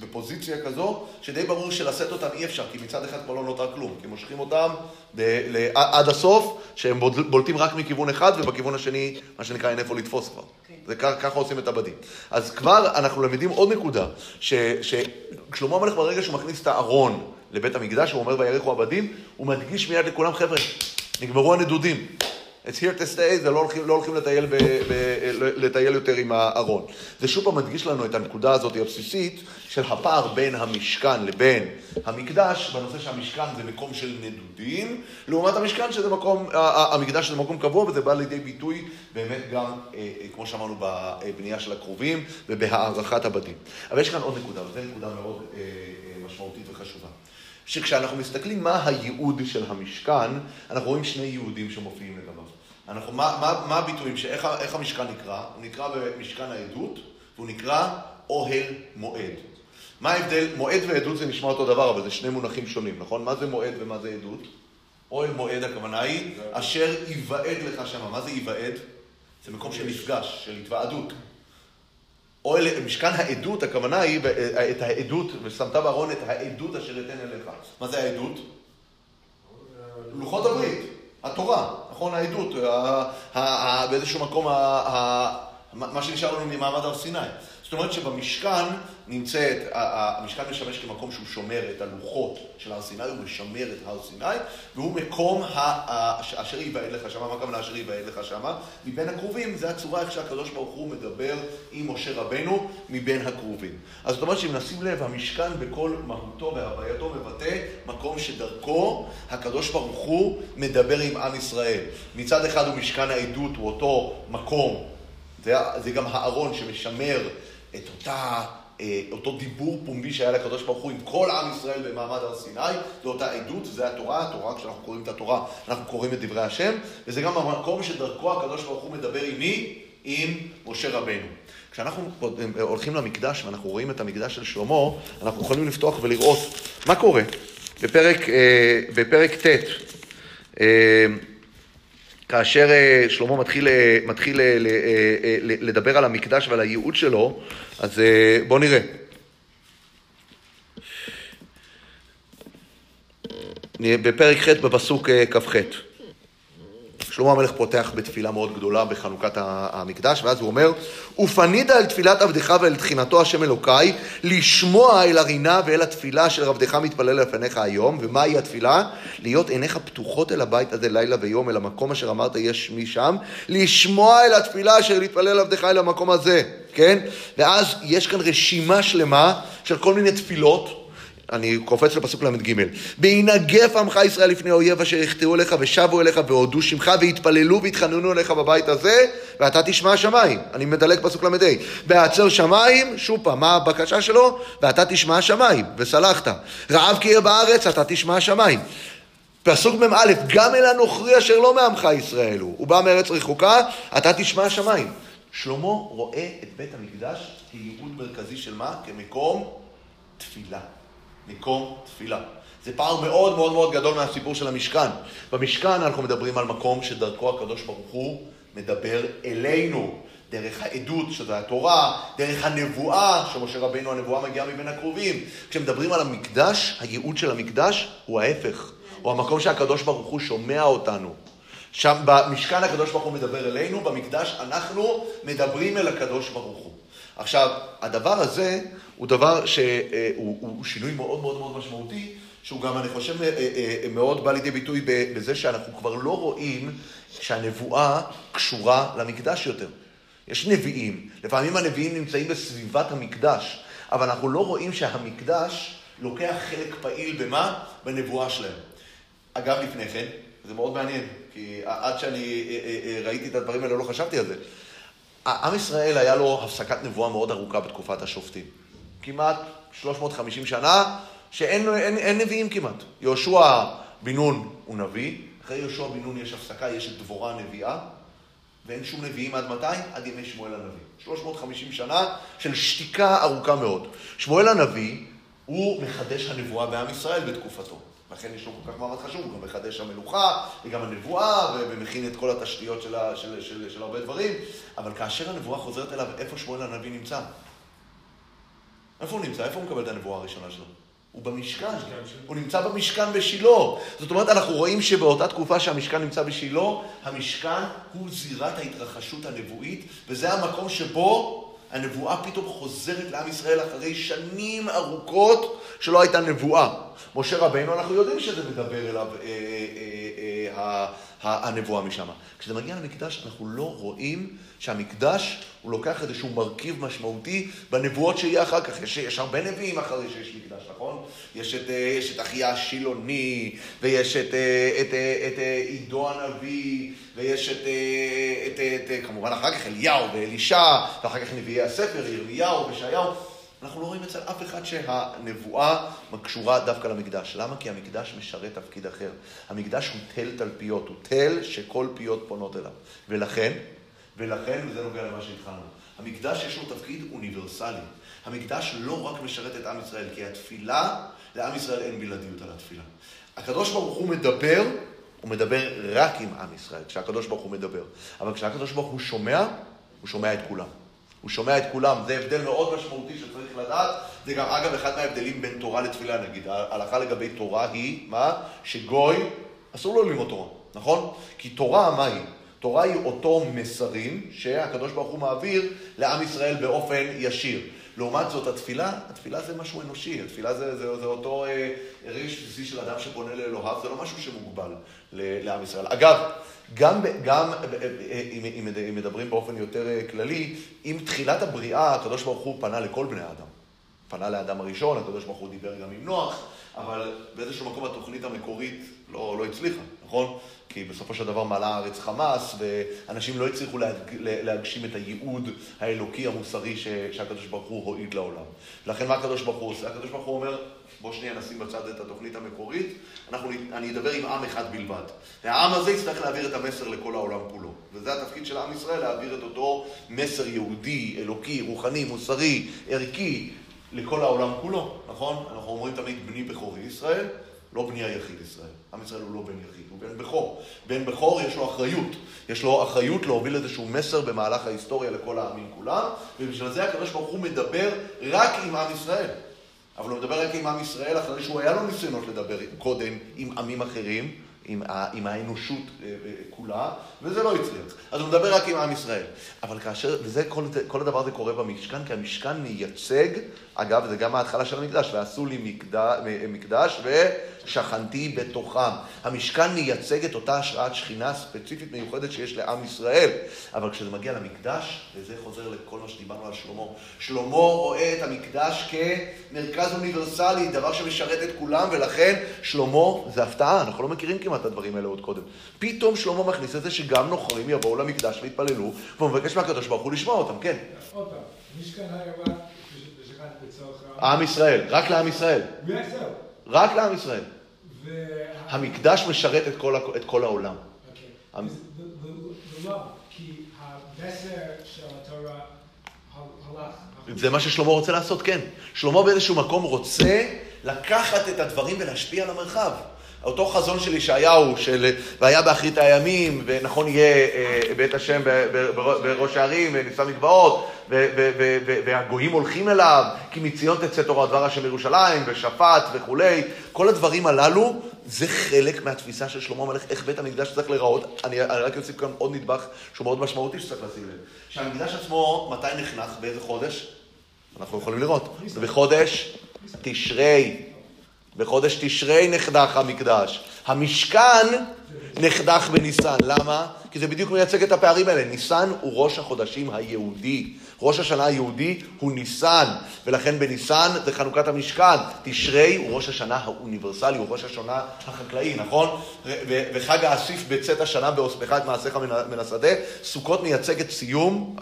בפוזיציה כזו, שדי ברור שלשאת אותם אי אפשר, כי מצד אחד כבר לא נותר כלום, כי מושכים אותם ב- ל- עד הסוף, שהם בול- בולטים רק מכיוון אחד, ובכיוון השני, מה שנקרא, אין איפה לתפוס כבר. זה כ- ככה עושים את הבדים. אז כבר אנחנו למדים עוד נקודה, ששלמה המלך ברגע שהוא מכניס את הארון לבית המקדש, הוא אומר ויריחו עבדים, הוא מדגיש מיד לכולם, חבר'ה, נגמרו הנדודים. It's here to stay, זה לא הולכים, לא הולכים לטייל, ב, ב, לטייל יותר עם הארון. זה שוב פעם מדגיש לנו את הנקודה הזאת הבסיסית של הפער בין המשכן לבין המקדש, בנושא שהמשכן זה מקום של נדודים, לעומת המשכן שזה מקום, המקדש זה מקום קבוע, וזה בא לידי ביטוי באמת גם, אה, אה, כמו שאמרנו, בבנייה של הכרובים ובהערכת הבדים. אבל יש כאן עוד נקודה, וזו נקודה מאוד אה, משמעותית וחשובה. שכשאנחנו מסתכלים מה הייעוד של המשכן, אנחנו רואים שני ייעודים שמופיעים לגביו. אנחנו, מה, מה, מה הביטויים, שאיך איך המשכן נקרא? הוא נקרא במשכן העדות, והוא נקרא אוהל מועד. מה ההבדל? מועד ועדות זה נשמע אותו דבר, אבל זה שני מונחים שונים, נכון? מה זה מועד ומה זה עדות? אוהל מועד הכוונה היא, אשר ייוועד לך שמה. מה זה ייוועד? זה מקום של מפגש, של התוועדות. אוהל, משכן העדות, הכוונה היא ב- את העדות, ושמת בארון את העדות אשר אתן אליך. מה זה העדות? לוחות הברית, התורה, נכון? העדות, באיזשהו מקום, מה שנשאר לנו ממעמד הר סיני. זאת אומרת שבמשכן נמצאת, המשכן משמש כמקום שהוא שומר את הלוחות של הר סיני, הוא משמר את הר סיני, והוא מקום אשר ייוועד לך שמה, מה הכוונה אשר ייוועד לך שמה? מבין הקרובים, זה הצורה איך שהקדוש ברוך הוא מדבר עם משה רבנו מבין הקרובים. אז זאת אומרת שאם נשים לב, המשכן בכל מהותו והווייתו מבטא מקום שדרכו הקדוש ברוך הוא מדבר עם עם ישראל. מצד אחד הוא משכן העדות, הוא אותו מקום, זה, זה גם הארון שמשמר את אותה, אה, אותו דיבור פומבי שהיה לקדוש ברוך הוא עם כל עם ישראל במעמד הר סיני, זו אותה עדות, זה התורה, התורה, כשאנחנו קוראים את התורה, אנחנו קוראים את דברי השם, וזה גם המקום שדרכו הקדוש ברוך הוא מדבר עם מי? עם משה רבנו. כשאנחנו הולכים למקדש ואנחנו רואים את המקדש של שלמה, אנחנו יכולים לפתוח ולראות מה קורה. בפרק, אה, בפרק ט', אה, כאשר אה, שלמה מתחיל, אה, מתחיל אה, לדבר על המקדש ועל הייעוד שלו, אז בואו נראה. בפרק ח' בפסוק כ"ח. שלמה המלך פותח בתפילה מאוד גדולה בחנוכת המקדש, ואז הוא אומר, ופנית אל תפילת עבדך ואל תחינתו השם אלוקיי, לשמוע אל הרינה ואל התפילה אשר עבדך מתפלל לפניך היום, ומהי התפילה? להיות עיניך פתוחות אל הבית הזה לילה ויום, אל המקום אשר אמרת יש מי שם, לשמוע אל התפילה אשר להתפלל עבדך אל המקום הזה, כן? ואז יש כאן רשימה שלמה של כל מיני תפילות. אני קופץ לפסוק ל"ג. בהנגף עמך ישראל לפני אויב אשר יחטאו אליך ושבו אליך והודו שמך והתפללו והתחננו אליך בבית הזה ואתה תשמע השמיים. אני מדלג פסוק ל"ה. בהעצר שמיים, שוב פעם, מה הבקשה שלו? ואתה תשמע השמיים, וסלחת. רעב כי יהיה בארץ, אתה תשמע השמיים. פסוק מ"א, גם אל הנוכרי אשר לא מעמך ישראל הוא, הוא בא מארץ רחוקה, אתה תשמע השמיים. שלמה רואה את בית המקדש כייעוד מרכזי של מה? כמקום תפילה. מקום תפילה. זה פער מאוד מאוד מאוד גדול מהסיפור של המשכן. במשכן אנחנו מדברים על מקום שדרכו הקדוש ברוך הוא מדבר אלינו. דרך העדות, שזה התורה, דרך הנבואה, שמשה רבינו הנבואה מגיעה מבין הקרובים. כשמדברים על המקדש, הייעוד של המקדש הוא ההפך. הוא המקום שהקדוש ברוך הוא שומע אותנו. שם במשכן הקדוש ברוך הוא מדבר אלינו, במקדש אנחנו מדברים אל הקדוש ברוך הוא. עכשיו, הדבר הזה הוא דבר שהוא הוא שינוי מאוד מאוד מאוד משמעותי, שהוא גם, אני חושב, אה, אה, מאוד בא לידי ביטוי בזה שאנחנו כבר לא רואים שהנבואה קשורה למקדש יותר. יש נביאים, לפעמים הנביאים נמצאים בסביבת המקדש, אבל אנחנו לא רואים שהמקדש לוקח חלק פעיל במה? בנבואה שלהם. אגב, לפני כן, זה מאוד מעניין, כי עד שאני ראיתי את הדברים האלה לא חשבתי על זה. עם ישראל היה לו הפסקת נבואה מאוד ארוכה בתקופת השופטים. כמעט 350 שנה שאין אין, אין נביאים כמעט. יהושע בן נון הוא נביא, אחרי יהושע בן נון יש הפסקה, יש את דבורה הנביאה, ואין שום נביאים עד מתי? עד ימי שמואל הנביא. 350 שנה של שתיקה ארוכה מאוד. שמואל הנביא הוא מחדש הנבואה בעם ישראל בתקופתו. לכן יש לו כל כך מעמד חשוב, הוא גם מחדש המלוכה, וגם הנבואה, ומכין את כל התשתיות של, של, של, של הרבה דברים, אבל כאשר הנבואה חוזרת אליו, איפה שמואל הנביא נמצא? איפה הוא נמצא? איפה הוא מקבל את הנבואה הראשונה שלו? הוא במשכן, הוא נמצא במשכן בשילה. זאת אומרת, אנחנו רואים שבאותה תקופה שהמשכן נמצא בשילה, המשכן הוא זירת ההתרחשות הנבואית, וזה המקום שבו הנבואה פתאום חוזרת לעם ישראל אחרי שנים ארוכות שלא הייתה נבואה. משה רבינו, אנחנו יודעים שזה מדבר אליו אה, אה, אה, הנבואה משם. כשזה מגיע למקדש, אנחנו לא רואים שהמקדש, הוא לוקח איזשהו מרכיב משמעותי בנבואות שיהיה אחר כך. יש, יש הרבה נביאים אחרי שיש מקדש, נכון? יש את, אה, יש את אחיה השילוני, ויש את, אה, את, את, את עידו הנביא, ויש את, את, את, את, כמובן אחר כך אליהו ואלישע, ואחר כך נביאי הספר, ירמיהו וישעיהו. אנחנו לא רואים אצל אף אחד שהנבואה קשורה דווקא למקדש. למה? כי המקדש משרת תפקיד אחר. המקדש הוא תל תלפיות, הוא תל שכל פיות פונות אליו. ולכן, ולכן, וזה נוגע למה שהתחלנו, המקדש יש לו תפקיד אוניברסלי. המקדש לא רק משרת את עם ישראל, כי התפילה, לעם ישראל אין בלעדיות על התפילה. הקדוש ברוך הוא מדבר, הוא מדבר רק עם עם ישראל, כשהקדוש ברוך הוא מדבר. אבל כשהקדוש ברוך הוא שומע, הוא שומע את כולם. הוא שומע את כולם, זה הבדל מאוד משמעותי שצריך לדעת. זה גם, אגב, אחד מההבדלים בין תורה לתפילה, נגיד. ההלכה לגבי תורה היא, מה? שגוי, אסור לו ללמוד תורה, נכון? כי תורה, מה היא? תורה היא אותו מסרים שהקדוש ברוך הוא מעביר לעם ישראל באופן ישיר. לעומת זאת, התפילה, התפילה זה משהו אנושי, התפילה זה, זה, זה אותו אה, רגש בסיסי של אדם שפונה לאלוהיו, זה לא משהו שמוגבל לעם ישראל. אגב, גם, גם אם, אם, אם מדברים באופן יותר אה, כללי, עם תחילת הבריאה, הקדוש ברוך הוא פנה לכל בני האדם. פנה לאדם הראשון, הקדוש ברוך הוא דיבר גם עם נוח, אבל באיזשהו מקום התוכנית המקורית לא, לא הצליחה, נכון? כי בסופו של דבר מעלה הארץ חמאס, ואנשים לא הצליחו להג... להגשים את הייעוד האלוקי המוסרי ש... שהקדוש ברוך הוא הועיד לעולם. לכן מה הקדוש ברוך הוא עושה? הקדוש ברוך הוא אומר, בוא שנייה נשים בצד את התוכנית המקורית, אנחנו, אני אדבר עם עם אחד בלבד. והעם הזה יצטרך להעביר את המסר לכל העולם כולו. וזה התפקיד של עם ישראל, להעביר את אותו מסר יהודי, אלוקי, רוחני, מוסרי, ערכי, לכל העולם כולו, נכון? אנחנו אומרים תמיד בני בכורי ישראל, לא בני היחיד ישראל. עם ישראל הוא לא בן יחיד, הוא בן בכור. בן בכור יש לו אחריות. יש לו אחריות להוביל איזשהו מסר במהלך ההיסטוריה לכל העמים כולם, ובשביל זה הקדוש ברוך הוא מדבר רק עם עם ישראל. אבל הוא מדבר רק עם עם ישראל אחרי שהוא היה לו ניסיונות לדבר קודם עם עמים אחרים, עם, ה, עם האנושות אה, אה, כולה, וזה לא הצליח. אז הוא מדבר רק עם עם ישראל. אבל כאשר, וזה, כל, כל הדבר הזה קורה במשכן, כי המשכן מייצג, אגב, זה גם ההתחלה של המקדש, ועשו לי מקדש, מקדש ושכנתי בתוכם. המשכן מייצג את אותה השראת שכינה ספציפית מיוחדת שיש לעם ישראל. אבל כשזה מגיע למקדש, וזה חוזר לכל מה שדיברנו על שלמה, שלמה רואה את המקדש כמרכז אוניברסלי, דבר שמשרת את כולם, ולכן שלמה זה הפתעה, אנחנו לא מכירים כמעט את הדברים האלה עוד קודם. פתאום שלמה מכניס את זה שגם נוכרים יבואו למקדש ויתפללו, והוא מבקש מהקדוש ברוך הוא לשמוע אותם, כן. עוד פעם, משכן היה ושכנתי בצורך... עם ישראל, רק לעם ישראל. רק לעם ישראל. המקדש משרת את כל, את כל העולם. הלך. זה מה ששלמה רוצה לעשות, כן. שלמה באיזשהו מקום רוצה לקחת את הדברים ולהשפיע על המרחב. אותו חזון של ישעיהו, של והיה באחרית הימים, ונכון יהיה אה, בית השם בראש הערים, ונישא מגבעות, והגויים הולכים אליו, כי מציון תצא תורה דבר השם ירושלים, ושפט וכולי, כל הדברים הללו זה חלק מהתפיסה של שלמה המלך, איך בית המקדש צריך להיראות. אני, אני רק אוסיף כאן עוד נדבך שהוא מאוד משמעותי שצריך לשים לב. שהמקדש עצמו, מתי נחנך? באיזה חודש? אנחנו יכולים לראות. בחודש תשרי. בחודש תשרי נחנך המקדש. המשכן נחנך בניסן. למה? כי זה בדיוק מייצג את הפערים האלה. ניסן הוא ראש החודשים היהודי. ראש השנה היהודי הוא ניסן, ולכן בניסן זה חנוכת המשכן. תשרי הוא ראש השנה האוניברסלי, הוא ראש השנה החקלאי, נכון? וחג האסיף בצאת השנה באוספך את מעשיך מן השדה. סוכות מייצג את סיום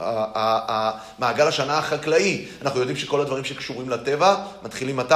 מעגל השנה החקלאי. אנחנו יודעים שכל הדברים שקשורים לטבע מתחילים מתי?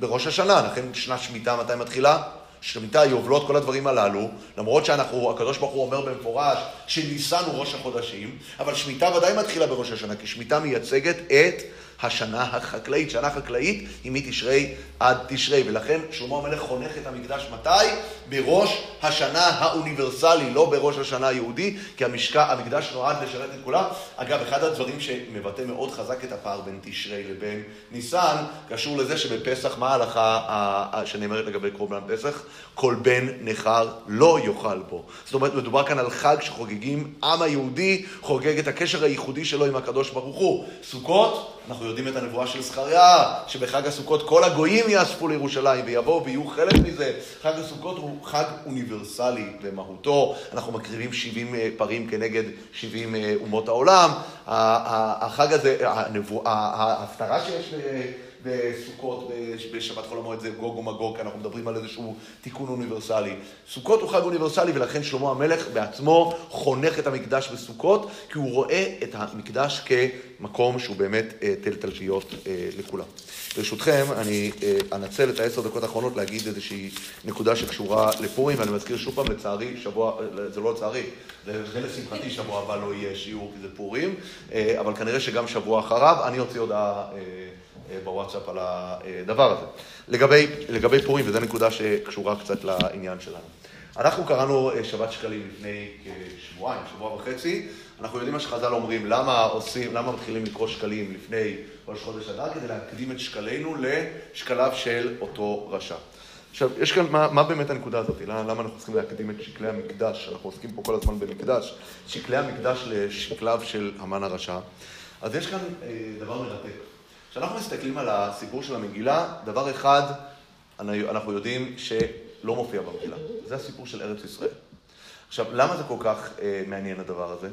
בראש השנה, לכן שנת שמיטה מתי מתחילה? שמיטה, יובלות, כל הדברים הללו, למרות שאנחנו, הקדוש ברוך הוא אומר במפורש שניסן הוא ראש החודשים, אבל שמיטה ודאי מתחילה בראש השנה, כי שמיטה מייצגת את השנה החקלאית. שנה חקלאית היא מתשרי עד תשרי, ולכן שלמה המלך חונך את המקדש מתי? בראש השנה האוניברסלי, לא בראש השנה היהודי, כי המשקע, המקדש נועד לשרת את כולם. אגב, אחד הדברים שמבטא מאוד חזק את הפער בין תשרי לבין ניסן, קשור לזה שבפסח, מה ההלכה שנאמרת לגבי קורבן פסח? כל בן נכר לא יאכל בו. זאת אומרת, מדובר כאן על חג שחוגגים, עם היהודי חוגג את הקשר הייחודי שלו עם הקדוש ברוך הוא. סוכות, אנחנו יודעים את הנבואה של זכריה, שבחג הסוכות כל הגויים יאספו לירושלים ויבואו ויהיו חלק מזה. חג הסוכות הוא חג אוניברסלי במהותו, אנחנו מקריבים 70 פרים כנגד 70 אומות העולם. החג הזה, הנבואה, ההפטרה שיש בסוכות, בשבת חול המועד זה גוג ומגוג, כי אנחנו מדברים על איזשהו תיקון אוניברסלי. סוכות הוא חג אוניברסלי ולכן שלמה המלך בעצמו חונך את המקדש בסוכות, כי הוא רואה את המקדש כמקום שהוא באמת תל תלפיות לכולם. ברשותכם, אני אנצל את העשר דקות האחרונות להגיד איזושהי נקודה שקשורה לפורים, ואני מזכיר שוב פעם, לצערי, שבוע, זה לא לצערי, זה לשמחתי שבוע הבא לא יהיה שיעור כי זה פורים, אבל כנראה שגם שבוע אחריו, אני אוציא הודעה בוואטסאפ על הדבר הזה. לגבי, לגבי פורים, וזו נקודה שקשורה קצת לעניין שלנו. אנחנו קראנו שבת שקלים לפני כשבועיים, שבוע וחצי. אנחנו יודעים מה שחז"ל אומרים, למה עושים, למה מתחילים לקרוא שקלים לפני ראש חודש אדר? כדי להקדים את שקלינו לשקליו של אותו רשע. עכשיו, יש כאן, מה, מה באמת הנקודה הזאת? למה אנחנו צריכים להקדים את שקלי המקדש? אנחנו עוסקים פה כל הזמן במקדש. שקלי המקדש לשקליו של המן הרשע. אז יש כאן אה, דבר מרתק. כשאנחנו מסתכלים על הסיפור של המגילה, דבר אחד אנחנו יודעים שלא מופיע במגילה. זה הסיפור של ארץ ישראל. עכשיו, למה זה כל כך אה, מעניין הדבר הזה?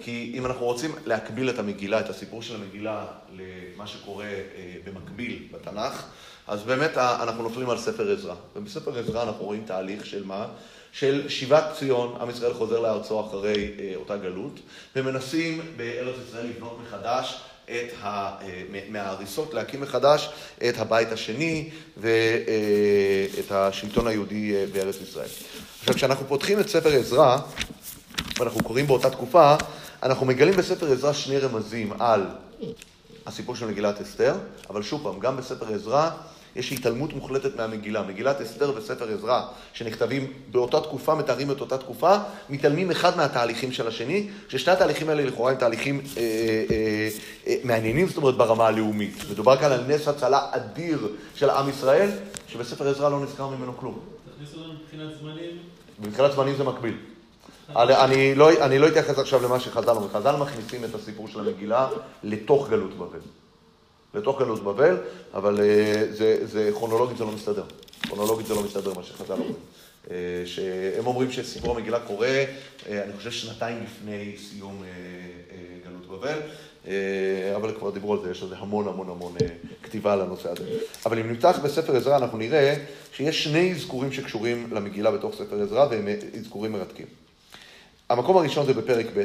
כי אם אנחנו רוצים להקביל את המגילה, את הסיפור של המגילה, למה שקורה אה, במקביל בתנ"ך, אז באמת אנחנו נופלים על ספר עזרא. ובספר עזרא אנחנו רואים תהליך של מה? של שיבת ציון, עם ישראל חוזר לארצו אחרי אה, אותה גלות, ומנסים בארץ ישראל לבנות מחדש את ה... מההריסות, להקים מחדש את הבית השני ואת השלטון היהודי בארץ ישראל. עכשיו, כשאנחנו פותחים את ספר עזרא, ואנחנו קוראים באותה תקופה, אנחנו מגלים בספר עזרא שני רמזים על הסיפור של מגילת אסתר, אבל שוב פעם, גם בספר עזרא יש התעלמות מוחלטת מהמגילה. מגילת אסתר וספר עזרא, שנכתבים באותה תקופה, מתארים את אותה תקופה, מתעלמים אחד מהתהליכים של השני, ששני התהליכים האלה לכאורה הם תהליכים אה, אה, אה, מעניינים, זאת אומרת, ברמה הלאומית. מדובר כאן על נס הצלה אדיר של עם ישראל, שבספר עזרא לא נזכר ממנו כלום. תכניסו לנו מבחינת זמנים. מבחינת זמנים זה מקביל. אני לא, אני לא אתייחס עכשיו למה שחז"ל אומרים. חז"ל מכניסים את הסיפור של המגילה לתוך גלות בבל. לתוך גלות בבל, אבל זה, זה כרונולוגית זה לא מסתדר. כרונולוגית זה לא מסתדר מה שחז"ל אומרים. שהם אומרים שסיפור המגילה קורה, אני חושב שנתיים לפני סיום גלות בבל, אבל כבר דיברו על זה, יש על זה המון המון המון כתיבה על הנושא הזה. אבל אם נפתח בספר עזרא אנחנו נראה שיש שני אזכורים שקשורים למגילה בתוך ספר עזרא והם אזכורים מרתקים. המקום הראשון זה בפרק ב'.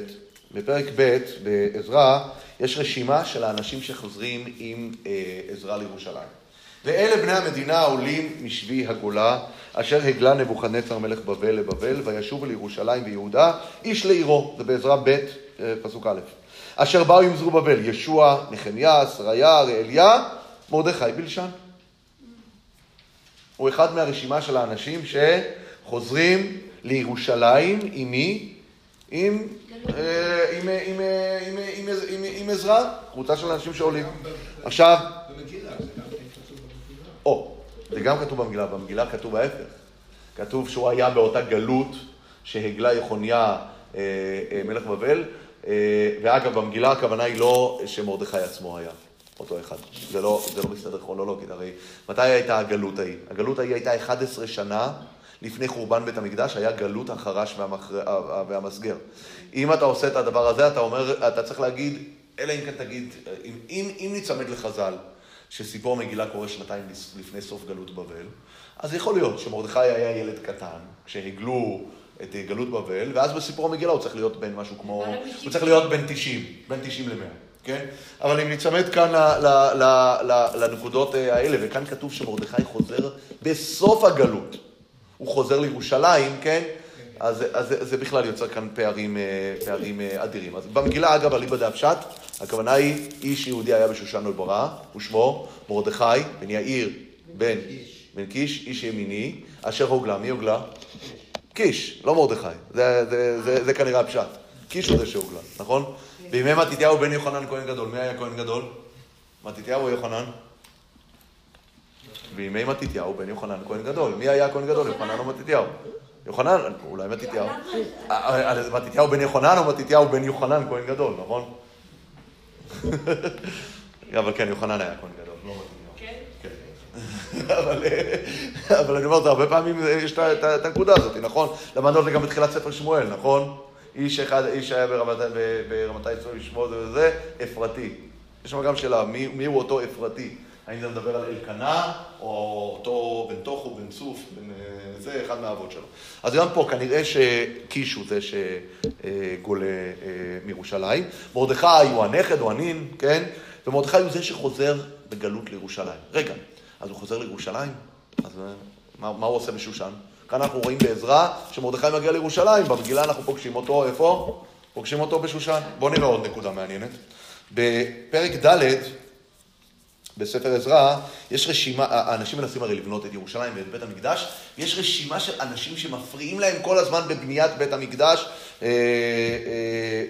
בפרק ב' בעזרא יש רשימה של האנשים שחוזרים עם עזרא לירושלים. ואלה בני המדינה העולים משבי הגולה, אשר הגלה נבוכדנצר מלך בבל לבבל, וישובו לירושלים ויהודה, איש לעירו, זה בעזרא ב', פסוק א', אשר באו עם זרובבל, ישוע, נחמיה, שריה, ראליה, מרדכי בלשן. הוא אחד מהרשימה של האנשים שחוזרים לירושלים עם מי? עם עם עזרא, קבוצה של אנשים שעולים. עכשיו... במגילה, זה גם כן כתוב במגילה. או, זה גם כתוב במגילה, במגילה כתוב ההפך. כתוב שהוא היה באותה גלות שהגלה יחוניה אה, אה, מלך בבל, אה, ואגב, במגילה הכוונה היא לא שמרדכי עצמו היה. אותו אחד. זה לא, זה לא מסתדר כרונולוגית, הרי מתי הייתה הגלות ההיא? הגלות ההיא הייתה 11 שנה לפני חורבן בית המקדש, היה גלות החרש והמחר... והמסגר. אם אתה עושה את הדבר הזה, אתה אומר, אתה צריך להגיד, אלא אם כן תגיד, אם, אם, אם ניצמד לחז"ל, שסיפור מגילה קורה שנתיים לפני סוף גלות בבל, אז יכול להיות שמרדכי היה ילד קטן, כשהגלו את גלות בבל, ואז בסיפור המגילה הוא צריך להיות בן משהו כמו, הוא צריך להיות בן 90, בין 90 ל-100. כן? אבל אם ניצמד כאן לנקודות אה, האלה, וכאן כתוב שמרדכי חוזר בסוף הגלות. הוא חוזר לירושלים, כן? אז, אז זה בכלל יוצר כאן פערים, אה, פערים אה, אדירים. אז במגילה, אגב, אליבא דאפשט, הכוונה היא, איש יהודי היה בשושן ולברה, ושמו מרדכי בן יאיר בן, בן קיש, איש ימיני, אשר הוגלה. מי הוגלה? קיש, לא מרדכי. זה, זה, זה, זה כנראה הפשט. קיש הוא זה שהוגלה, נכון? בימי מתתיהו בן יוחנן כהן גדול. מי היה כהן גדול? מתתיהו או יוחנן? בימי מתתיהו בן יוחנן כהן גדול. מי היה כהן גדול? יוחנן או מתתיהו? יוחנן, אולי מתתיהו. אה, אה, מתתיהו בן יוחנן או מתתיהו בן יוחנן כהן גדול, נכון? *laughs* אבל כן, יוחנן היה כהן גדול, לא מתתיהו. כן. כן. *laughs* אבל אני אומר, זה הרבה פעמים יש את הנקודה הזאת, נכון? למדנו את זה גם בתחילת ספר שמואל, נכון? איש אחד, איש היה ברמתי צור שמו זה וזה, אפרתי. יש שם גם שאלה, מי הוא אותו אפרתי? האם זה מדבר על אלקנה, או אותו בן תוכו, בן צוף, בן אה, זה, אחד מהאבות שלו. אז גם פה כנראה שקיש הוא זה שגולה אה, מירושלים. מרדכי הוא הנכד, הוא הנין, כן? ומרדכי הוא זה שחוזר בגלות לירושלים. רגע, אז הוא חוזר לירושלים? אז אה, מה, מה הוא עושה בשושן? כאן אנחנו רואים בעזרה שמרדכי מגיע לירושלים, במגילה אנחנו פוגשים אותו, איפה? פוגשים אותו בשושן. בואו נראה עוד נקודה מעניינת. בפרק ד' בספר עזרא, יש רשימה, האנשים מנסים הרי לבנות את ירושלים ואת בית המקדש, יש רשימה של אנשים שמפריעים להם כל הזמן בבניית בית המקדש,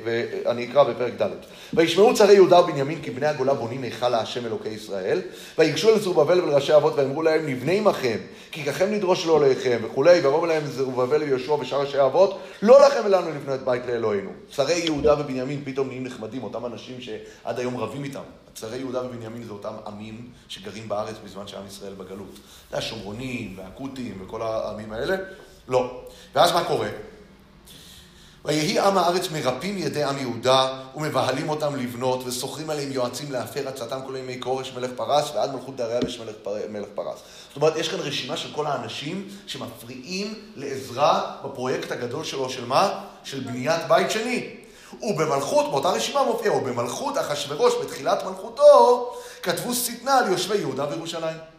ואני אקרא בפרק ד'. וישמעו צרי יהודה ובנימין כי בני הגולה בונים היכל להשם אלוקי ישראל, ויגשו אל זרובבל ולראשי אבות ואמרו להם נבנה עמכם, כי ככם נדרוש לא עליכם וכולי, ויבואו להם זרובבל ויהושע ושאר ראשי האבות, לא לכם ולנו לבנות בית לאלוהינו. צרי יהודה ובנימין פתאום נהיים נחמדים, אותם אנשים שעד היום רבים איתם. צרי יהודה ובנימין זה אותם עמים שגרים בארץ בזמן שעם ישראל בגלות. זה השומרונים והכותים וכל העמים האלה? לא. ואז מה קורה? ויהי עם הארץ מרפים ידי עם יהודה ומבהלים אותם לבנות ושוכרים עליהם יועצים להפר עצתם כל ימי כורש מלך פרס ועד מלכות דריווש מלך, פר... מלך פרס. זאת אומרת, יש כאן רשימה של כל האנשים שמפריעים לעזרה בפרויקט הגדול שלו, של מה? של בניית בית שני. ובמלכות, באותה רשימה מופיע, ובמלכות אחשורוש בתחילת מלכותו, כתבו שטנה על יושבי יהודה וירושלים.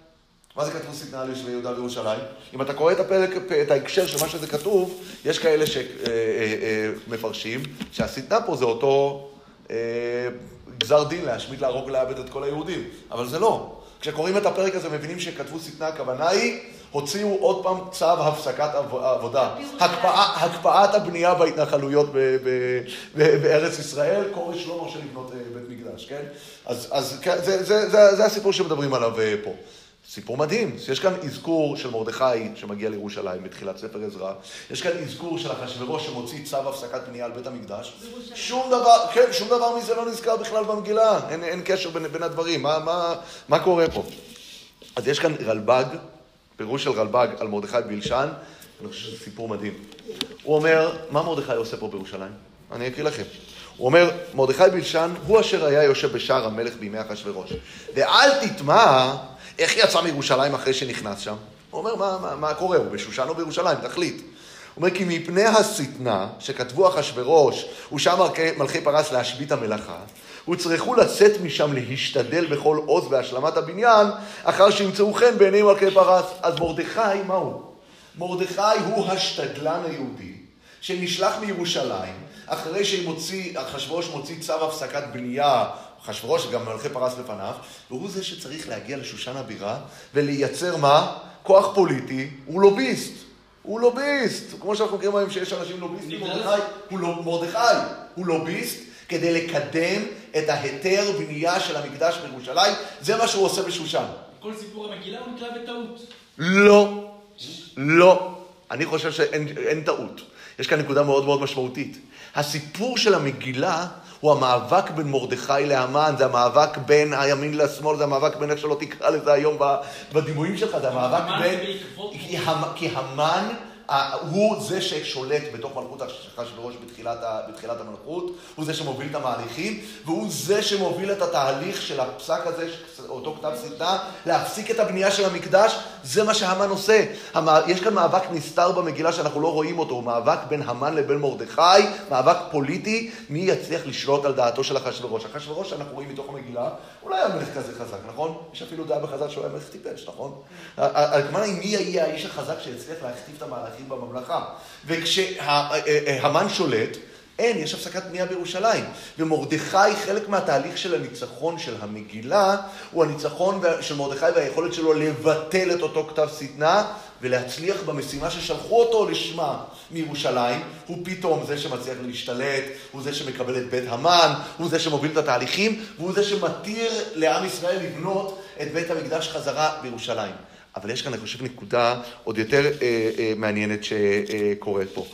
מה זה כתבו שטנה על יושבי יהודה וירושלים? אם אתה קורא את הפרק, את ההקשר של מה שזה כתוב, יש כאלה שמפרשים שהשטנה פה זה אותו אה, גזר דין להשמיד, להרוג, לאבד את כל היהודים. אבל זה לא. כשקוראים את הפרק הזה מבינים שכתבו שטנה, הכוונה היא הוציאו עוד פעם צו הפסקת עבודה. הקפאה, הקפאת הבנייה בהתנחלויות בארץ ישראל, כורש לא מרשה לבנות אה, בית מקדש, כן? אז, אז כן, זה, זה, זה, זה הסיפור שמדברים עליו אה, פה. סיפור מדהים, יש כאן אזכור של מרדכי שמגיע לירושלים בתחילת ספר עזרא, יש כאן אזכור של אחשוורוש שמוציא צו הפסקת בנייה על בית המקדש, שום דבר, כן, שום דבר מזה לא נזכר בכלל במגילה, אין, אין קשר בין, בין הדברים, מה, מה, מה קורה פה? אז יש כאן רלב"ג, פירוש של רלב"ג על מרדכי בלשן, אני חושב שזה סיפור מדהים. הוא אומר, מה מרדכי עושה פה בירושלים? אני אקריא לכם. הוא אומר, מרדכי בלשן הוא אשר היה יושב בשער המלך בימי אחשוורוש. ואל תטמע איך יצא מירושלים אחרי שנכנס שם. הוא אומר, מה, מה, מה קורה? הוא בשושן או בירושלים? תחליט. הוא אומר, כי מפני השטנה שכתבו אחשוורוש ושם מלכי פרס להשבית המלאכה, הוצרכו לצאת משם להשתדל בכל עוז בהשלמת הבניין, אחר שימצאו חן בעיני מלכי פרס. אז מרדכי, מה הוא? מרדכי הוא השתדלן היהודי, שנשלח מירושלים, אחרי שאחשוורוש מוציא צו הפסקת בנייה, אחשוורוש וגם מלכי פרס לפניו, והוא זה שצריך להגיע לשושן הבירה ולייצר מה? כוח פוליטי, הוא לוביסט. הוא לוביסט. כמו שאנחנו מכירים היום שיש אנשים לוביסטים, מרדכי הוא, לא, מרדכי הוא לוביסט, כדי לקדם את ההיתר בנייה של המקדש בירושלים, זה מה שהוא עושה בשושן. כל סיפור המגילה הוא נקרא בטעות. לא, לא. אני חושב שאין אין טעות. יש כאן נקודה מאוד מאוד משמעותית. הסיפור של המגילה הוא המאבק בין מרדכי להמן, זה המאבק בין הימין לשמאל, זה המאבק בין איך שלא תקרא לזה היום בדימויים שלך, זה המאבק בין... כי המ- כי המן הוא זה ששולט בתוך מלכות אחשוורוש בתחילת, בתחילת המלכות, הוא זה שמוביל את המהליכים, והוא זה שמוביל את התהליך של הפסק הזה, אותו כתב שטנה, להפסיק את הבנייה של המקדש, זה מה שהמן עושה. יש כאן מאבק נסתר במגילה שאנחנו לא רואים אותו, הוא מאבק בין המן לבין מרדכי, מאבק פוליטי, מי יצליח לשלוט על דעתו של אחשוורוש. אחשוורוש שאנחנו רואים מתוך המגילה, הוא לא היה מלך כזה חזק, נכון? יש אפילו דעה בחז"ל שהוא היה מלך טיפש, נכון? הכוונה היא מי יהיה האיש החזק שיצליח להכתיב את המהלכים בממלכה. וכשהמן שולט, אין, יש הפסקת בנייה בירושלים. ומרדכי, חלק מהתהליך של הניצחון של המגילה, הוא הניצחון של מרדכי והיכולת שלו לבטל את אותו כתב שטנה ולהצליח במשימה ששלחו אותו לשמה מירושלים. הוא פתאום זה שמצליח להשתלט, הוא זה שמקבל את בית המן, הוא זה שמוביל את התהליכים, והוא זה שמתיר לעם ישראל לבנות את בית המקדש חזרה בירושלים. אבל יש כאן, אני חושב, נקודה עוד יותר אה, אה, מעניינת שקורית פה.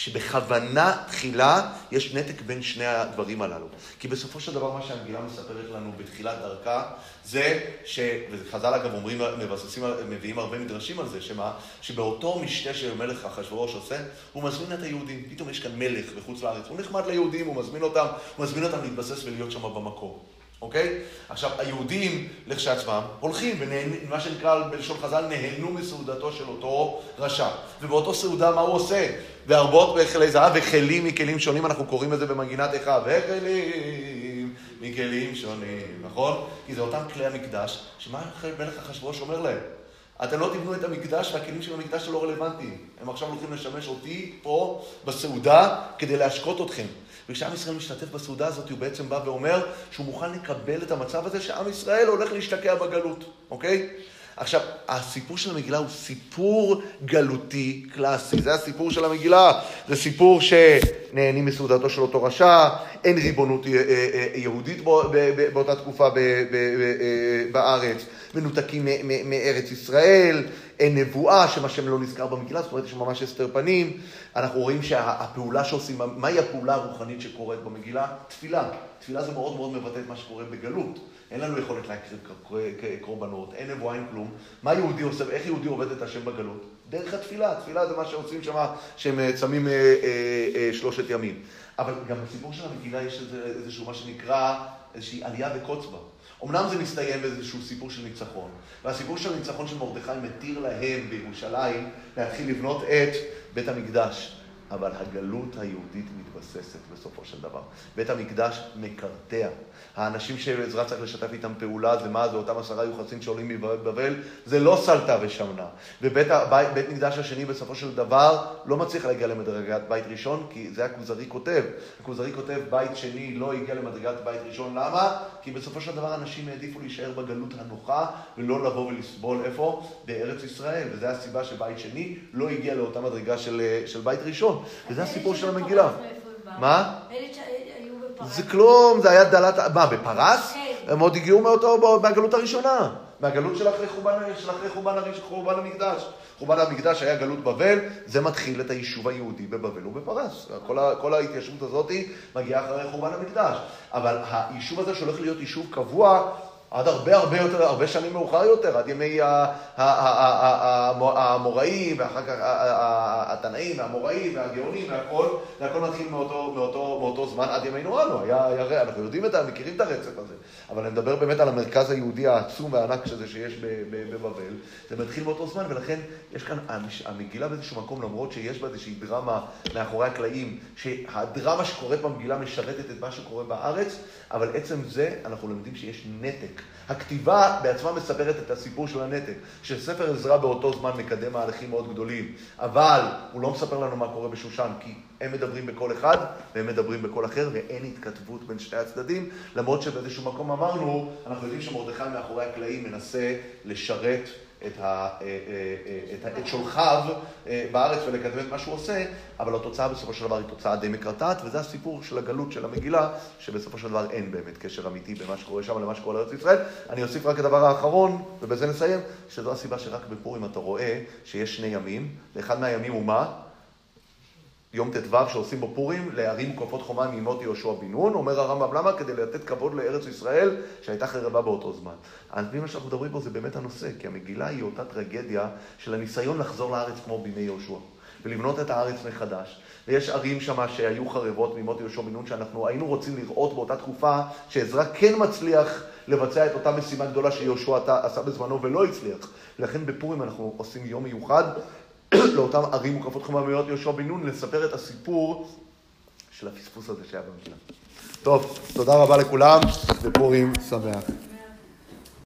שבכוונה תחילה יש נתק בין שני הדברים הללו. כי בסופו של דבר מה שהמגילה מספרת לנו בתחילת דרכה, זה ש... וחז"ל אגב אומרים, מבססים, מביאים הרבה מדרשים על זה, שמה? שבאותו משתה שמלך אחשוורוש עושה, הוא מזמין את היהודים. פתאום יש כאן מלך בחוץ לארץ, הוא נחמד ליהודים, הוא מזמין אותם, הוא מזמין אותם להתבסס ולהיות שם במקור. אוקיי? עכשיו, היהודים לכשעצמם הולכים, ומה שנקרא בלשון חז"ל, נהנו מסעודתו של אותו רשע. ובאותו סעודה מה הוא עושה? והרבות בכלי זהב וכלים מכלים שונים, אנחנו קוראים לזה במנגינת איכה, וכלים מכלים שונים, נכון? כי זה אותם כלי המקדש, שמה מלך אחשוורוש אומר להם? אתם לא תבנו את המקדש והכלים של המקדש לא רלוונטיים. הם עכשיו הולכים לשמש אותי פה בסעודה כדי להשקות אתכם. וכשעם ישראל משתתף בסעודה הזאת, הוא בעצם בא ואומר שהוא מוכן לקבל את המצב הזה שעם ישראל הולך להשתקע בגלות, אוקיי? עכשיו, הסיפור של המגילה הוא סיפור גלותי קלאסי, זה הסיפור של המגילה. זה סיפור שנהנים מסעודתו של אותו רשע, אין ריבונות יהודית באותה תקופה בארץ, מנותקים מארץ ישראל, אין נבואה, שם לא נזכר במגילה, זאת אומרת, יש ממש הסתר פנים. אנחנו רואים שהפעולה שעושים, מהי הפעולה הרוחנית שקורית במגילה? תפילה. תפילה זה מאוד מאוד מבטא את מה שקורה בגלות. אין לנו יכולת להקריב קורבנות, אין נבואה, אין כלום. מה יהודי עושה, איך יהודי עובד את השם בגלות? דרך התפילה. תפילה זה מה שעושים שם, שהם צמים אה, אה, אה, שלושת ימים. אבל גם בסיפור של המגילה יש איזשהו מה שנקרא, איזושהי עלייה וקוץ בה. אמנם זה מסתיים באיזשהו סיפור של ניצחון, והסיפור של הניצחון של מרדכי מתיר להם בירושלים להתחיל לבנות את בית המקדש. אבל הגלות היהודית מתבססת בסופו של דבר. בית המקדש מקרטע. האנשים שעזרא צריך לשתף איתם פעולה, זה מה? זה אותם עשרה יוחסין שעולים מבבל, זה לא סלטה ושמנה. ובית בית מקדש השני בסופו של דבר לא מצליח להגיע למדרגת בית ראשון, כי זה הכוזרי כותב. הכוזרי כותב בית שני לא הגיע למדרגת בית ראשון, למה? כי בסופו של דבר אנשים העדיפו להישאר בגלות הנוחה, ולא לבוא ולסבול איפה? בארץ ישראל. וזו הסיבה שבית שני לא הגיע לאותה מדרגה של, של בית ראשון. וזה הסיפור של המגילה. מה? בפרס. זה כלום, זה היה דלת... מה, בפרס? כן. הם עוד הגיעו מאותו, מהגלות הראשונה. מהגלות של אחרי חורבן, של אחרי חורבן, הראש- חורבן המקדש. חורבן המקדש היה גלות בבל, זה מתחיל את היישוב היהודי בבבל ובפרס. כל, ה, כל ההתיישבות הזאת מגיעה אחרי חורבן המקדש. אבל היישוב הזה שהולך להיות יישוב קבוע, עד הרבה הרבה יותר, הרבה שנים מאוחר יותר, עד ימי ה- ה- ה- ה- ה- ה- המוראים, ואחר כך התנאים, והמוראים, והגאונים, והכל, זה הכל מתחיל מאותו, מאותו, מאותו זמן עד ימינו אנו. היה, היה, אנחנו יודעים את זה, מכירים את הרצף הזה. אבל אני מדבר באמת על המרכז היהודי העצום והענק שזה שיש בבבל. זה מתחיל מאותו זמן, ולכן יש כאן, המגילה באיזשהו מקום, למרות שיש בה איזושהי דרמה מאחורי הקלעים, שהדרמה שקורית במגילה משרתת את מה שקורה בארץ, אבל עצם זה, אנחנו לומדים שיש נתק. הכתיבה בעצמה מספרת את הסיפור של הנתק, שספר עזרא באותו זמן מקדם מהלכים מאוד גדולים, אבל הוא לא מספר לנו מה קורה בשושן, כי הם מדברים בקול אחד והם מדברים בקול אחר, ואין התכתבות בין שני הצדדים, למרות שבאיזשהו מקום אמרנו, אנחנו יודעים שמרדכי מאחורי הקלעים מנסה לשרת את, אה, אה, אה, את, ה, את שולחיו אה, בארץ ולקדם את מה שהוא עושה, אבל התוצאה בסופו של דבר היא תוצאה די מקרטעת, וזה הסיפור של הגלות של המגילה, שבסופו של דבר אין באמת קשר אמיתי בין מה שקורה שם למה שקורה לארץ ישראל. אני אוסיף רק את הדבר האחרון, ובזה נסיים, שזו הסיבה שרק בפורים אתה רואה שיש שני ימים, ואחד מהימים הוא מה? יום ט"ו שעושים בו פורים, להרים מוקפות חומה מימות יהושע בן נון, אומר הרמב"ם למה? כדי לתת כבוד לארץ ישראל שהייתה חרבה באותו זמן. פי מה שאנחנו מדברים פה זה באמת הנושא, כי המגילה היא אותה טרגדיה של הניסיון לחזור לארץ כמו בימי יהושע, ולבנות את הארץ מחדש. ויש ערים שם שהיו חרבות מימות יהושע בן נון, שאנחנו היינו רוצים לראות באותה תקופה שעזרא כן מצליח לבצע את אותה משימה גדולה שיהושע עשה בזמנו ולא הצליח. ולכן בפורים אנחנו עושים יום מיוחד לאותם ערים מוקפות חממיות יהושע בן נון, לספר את הסיפור של הפספוס הזה שהיה במדינה. טוב, תודה רבה לכולם, ופורים שמח.